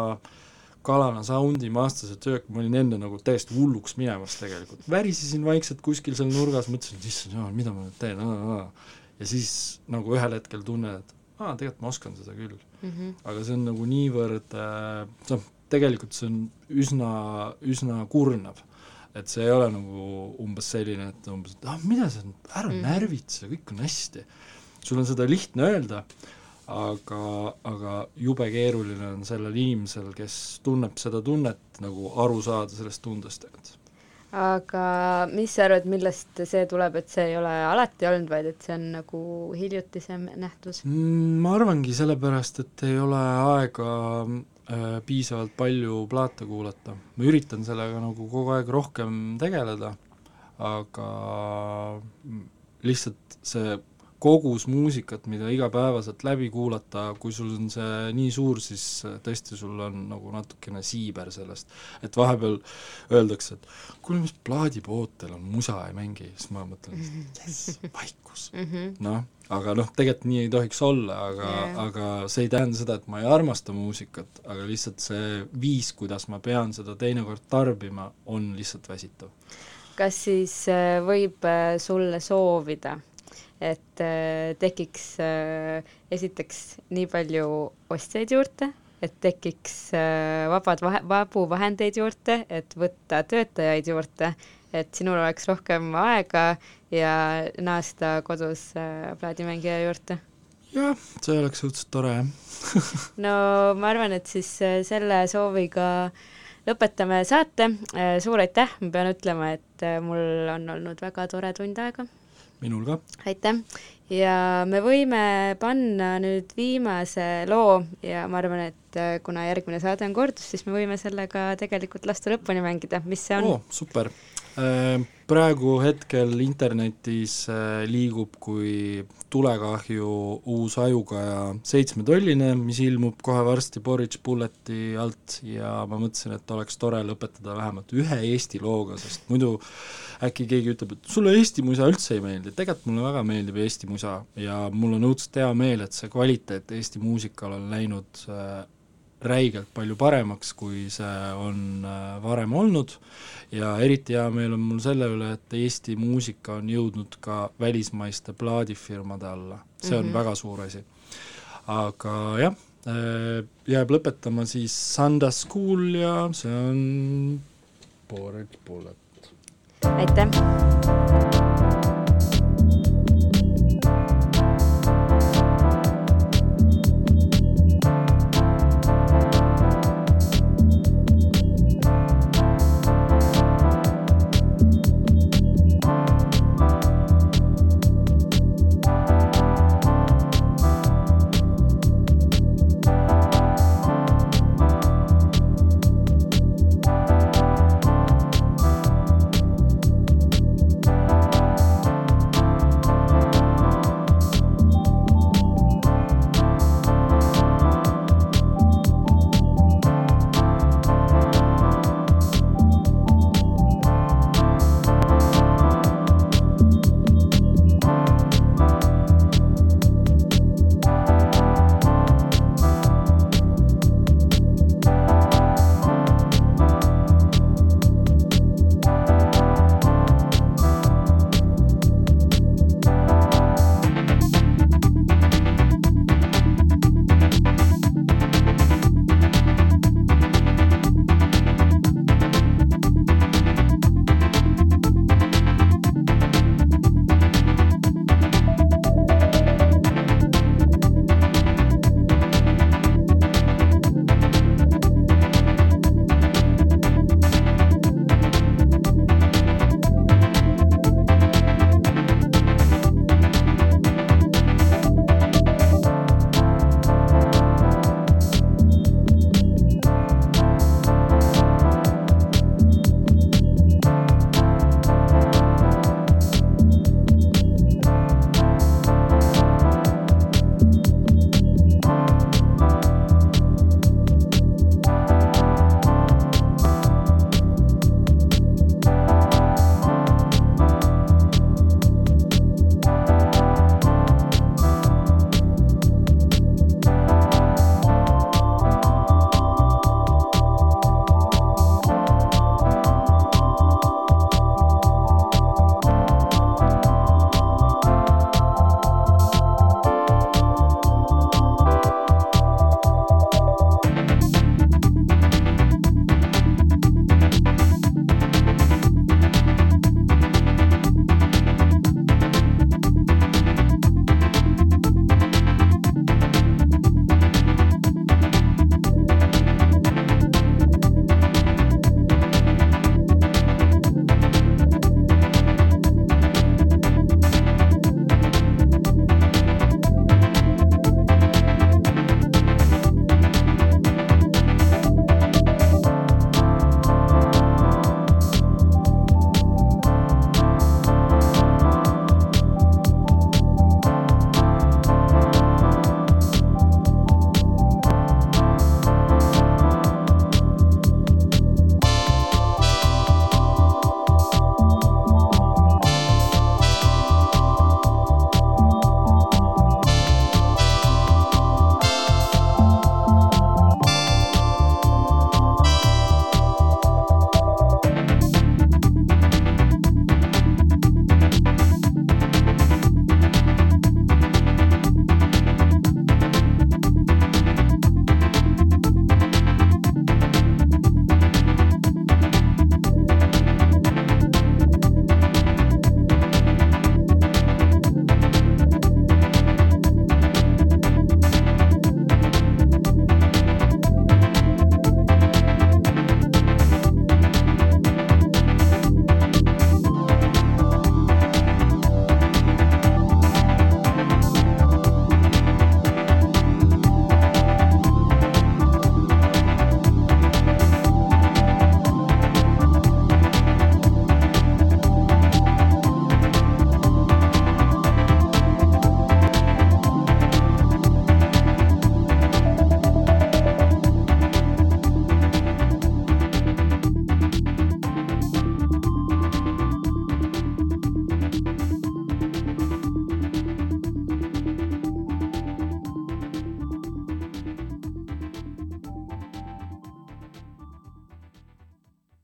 Kalana Soundi Masters at Work, ma olin enne nagu täiesti hulluks minemas tegelikult, värisesin vaikselt kuskil seal nurgas, mõtlesin, issand jumal, mida ma nüüd teen, ja siis nagu ühel hetkel tunned, et aa, tegelikult ma oskan seda küll mm. -hmm. aga see on nagu niivõrd äh,, noh, tegelikult see on üsna, üsna kurnav. et see ei ole nagu umbes selline, et umbes, et ah, mida sa, ära mm -hmm. närvitse, kõik on hästi. sul on seda lihtne öelda, aga, aga jube keeruline on sellel inimesel, kes tunneb seda tunnet, nagu aru saada sellest tundest, et aga mis sa arvad, millest see tuleb, et see ei ole alati olnud, vaid et see on nagu hiljutisem nähtus? Mm, ma arvangi sellepärast, et ei ole aega äh, piisavalt palju plaate kuulata. ma üritan sellega nagu kogu aeg rohkem tegeleda, aga lihtsalt see kogus muusikat, mida igapäevaselt läbi kuulata, kui sul on see nii suur, siis tõesti sul on nagu natukene siiber sellest. et vahepeal öeldakse, et kuule, mis plaadipood teil on, musa ei mängi, siis ma mõtlen, jess, vaikus -hmm. noh, aga noh, tegelikult nii ei tohiks olla, aga yeah. aga see ei tähenda seda, et ma ei armasta muusikat, aga lihtsalt see viis, kuidas ma pean seda teinekord tarbima, on lihtsalt väsitav. kas siis äh, võib äh, sulle soovida, et äh, tekiks äh, esiteks nii palju ostjaid juurde, et tekiks äh, vabad vahe, vabu vahendeid juurde, et võtta töötajaid juurde, et sinul oleks rohkem aega ja naasta kodus plaadimängija juurde? jah, see oleks suhteliselt tore, jah. no ma arvan, et siis selle sooviga lõpetame saate. suur aitäh, ma pean ütlema, et mul on olnud väga tore tund aega. Minul ka. aitäh ja me võime panna nüüd viimase loo ja ma arvan, et äh, kuna järgmine saade on kordus, siis me võime selle ka tegelikult lasta lõpuni mängida, mis see on oo, super. Praegu hetkel internetis äh, liigub kui tulekahju uus ajukaja seitsmetolline, mis ilmub kohe varsti Porridge Bulleti alt ja ma mõtlesin, et oleks tore lõpetada vähemalt ühe Eesti looga, sest muidu äkki keegi ütleb, et sulle Eesti musa üldse ei meeldi, tegelikult mulle väga meeldib Eesti musa ja mul on õudselt hea meel, et see kvaliteet Eesti muusikal on läinud äh, räigelt palju paremaks, kui see on äh, varem olnud ja eriti hea meel on mul selle üle, et Eesti muusika on jõudnud ka välismaiste plaadifirmade alla, see on mm. -hmm. väga suur asi. aga jah, jääb lõpetama siis Sunday School ja see on Porridge Bullet. aitäh!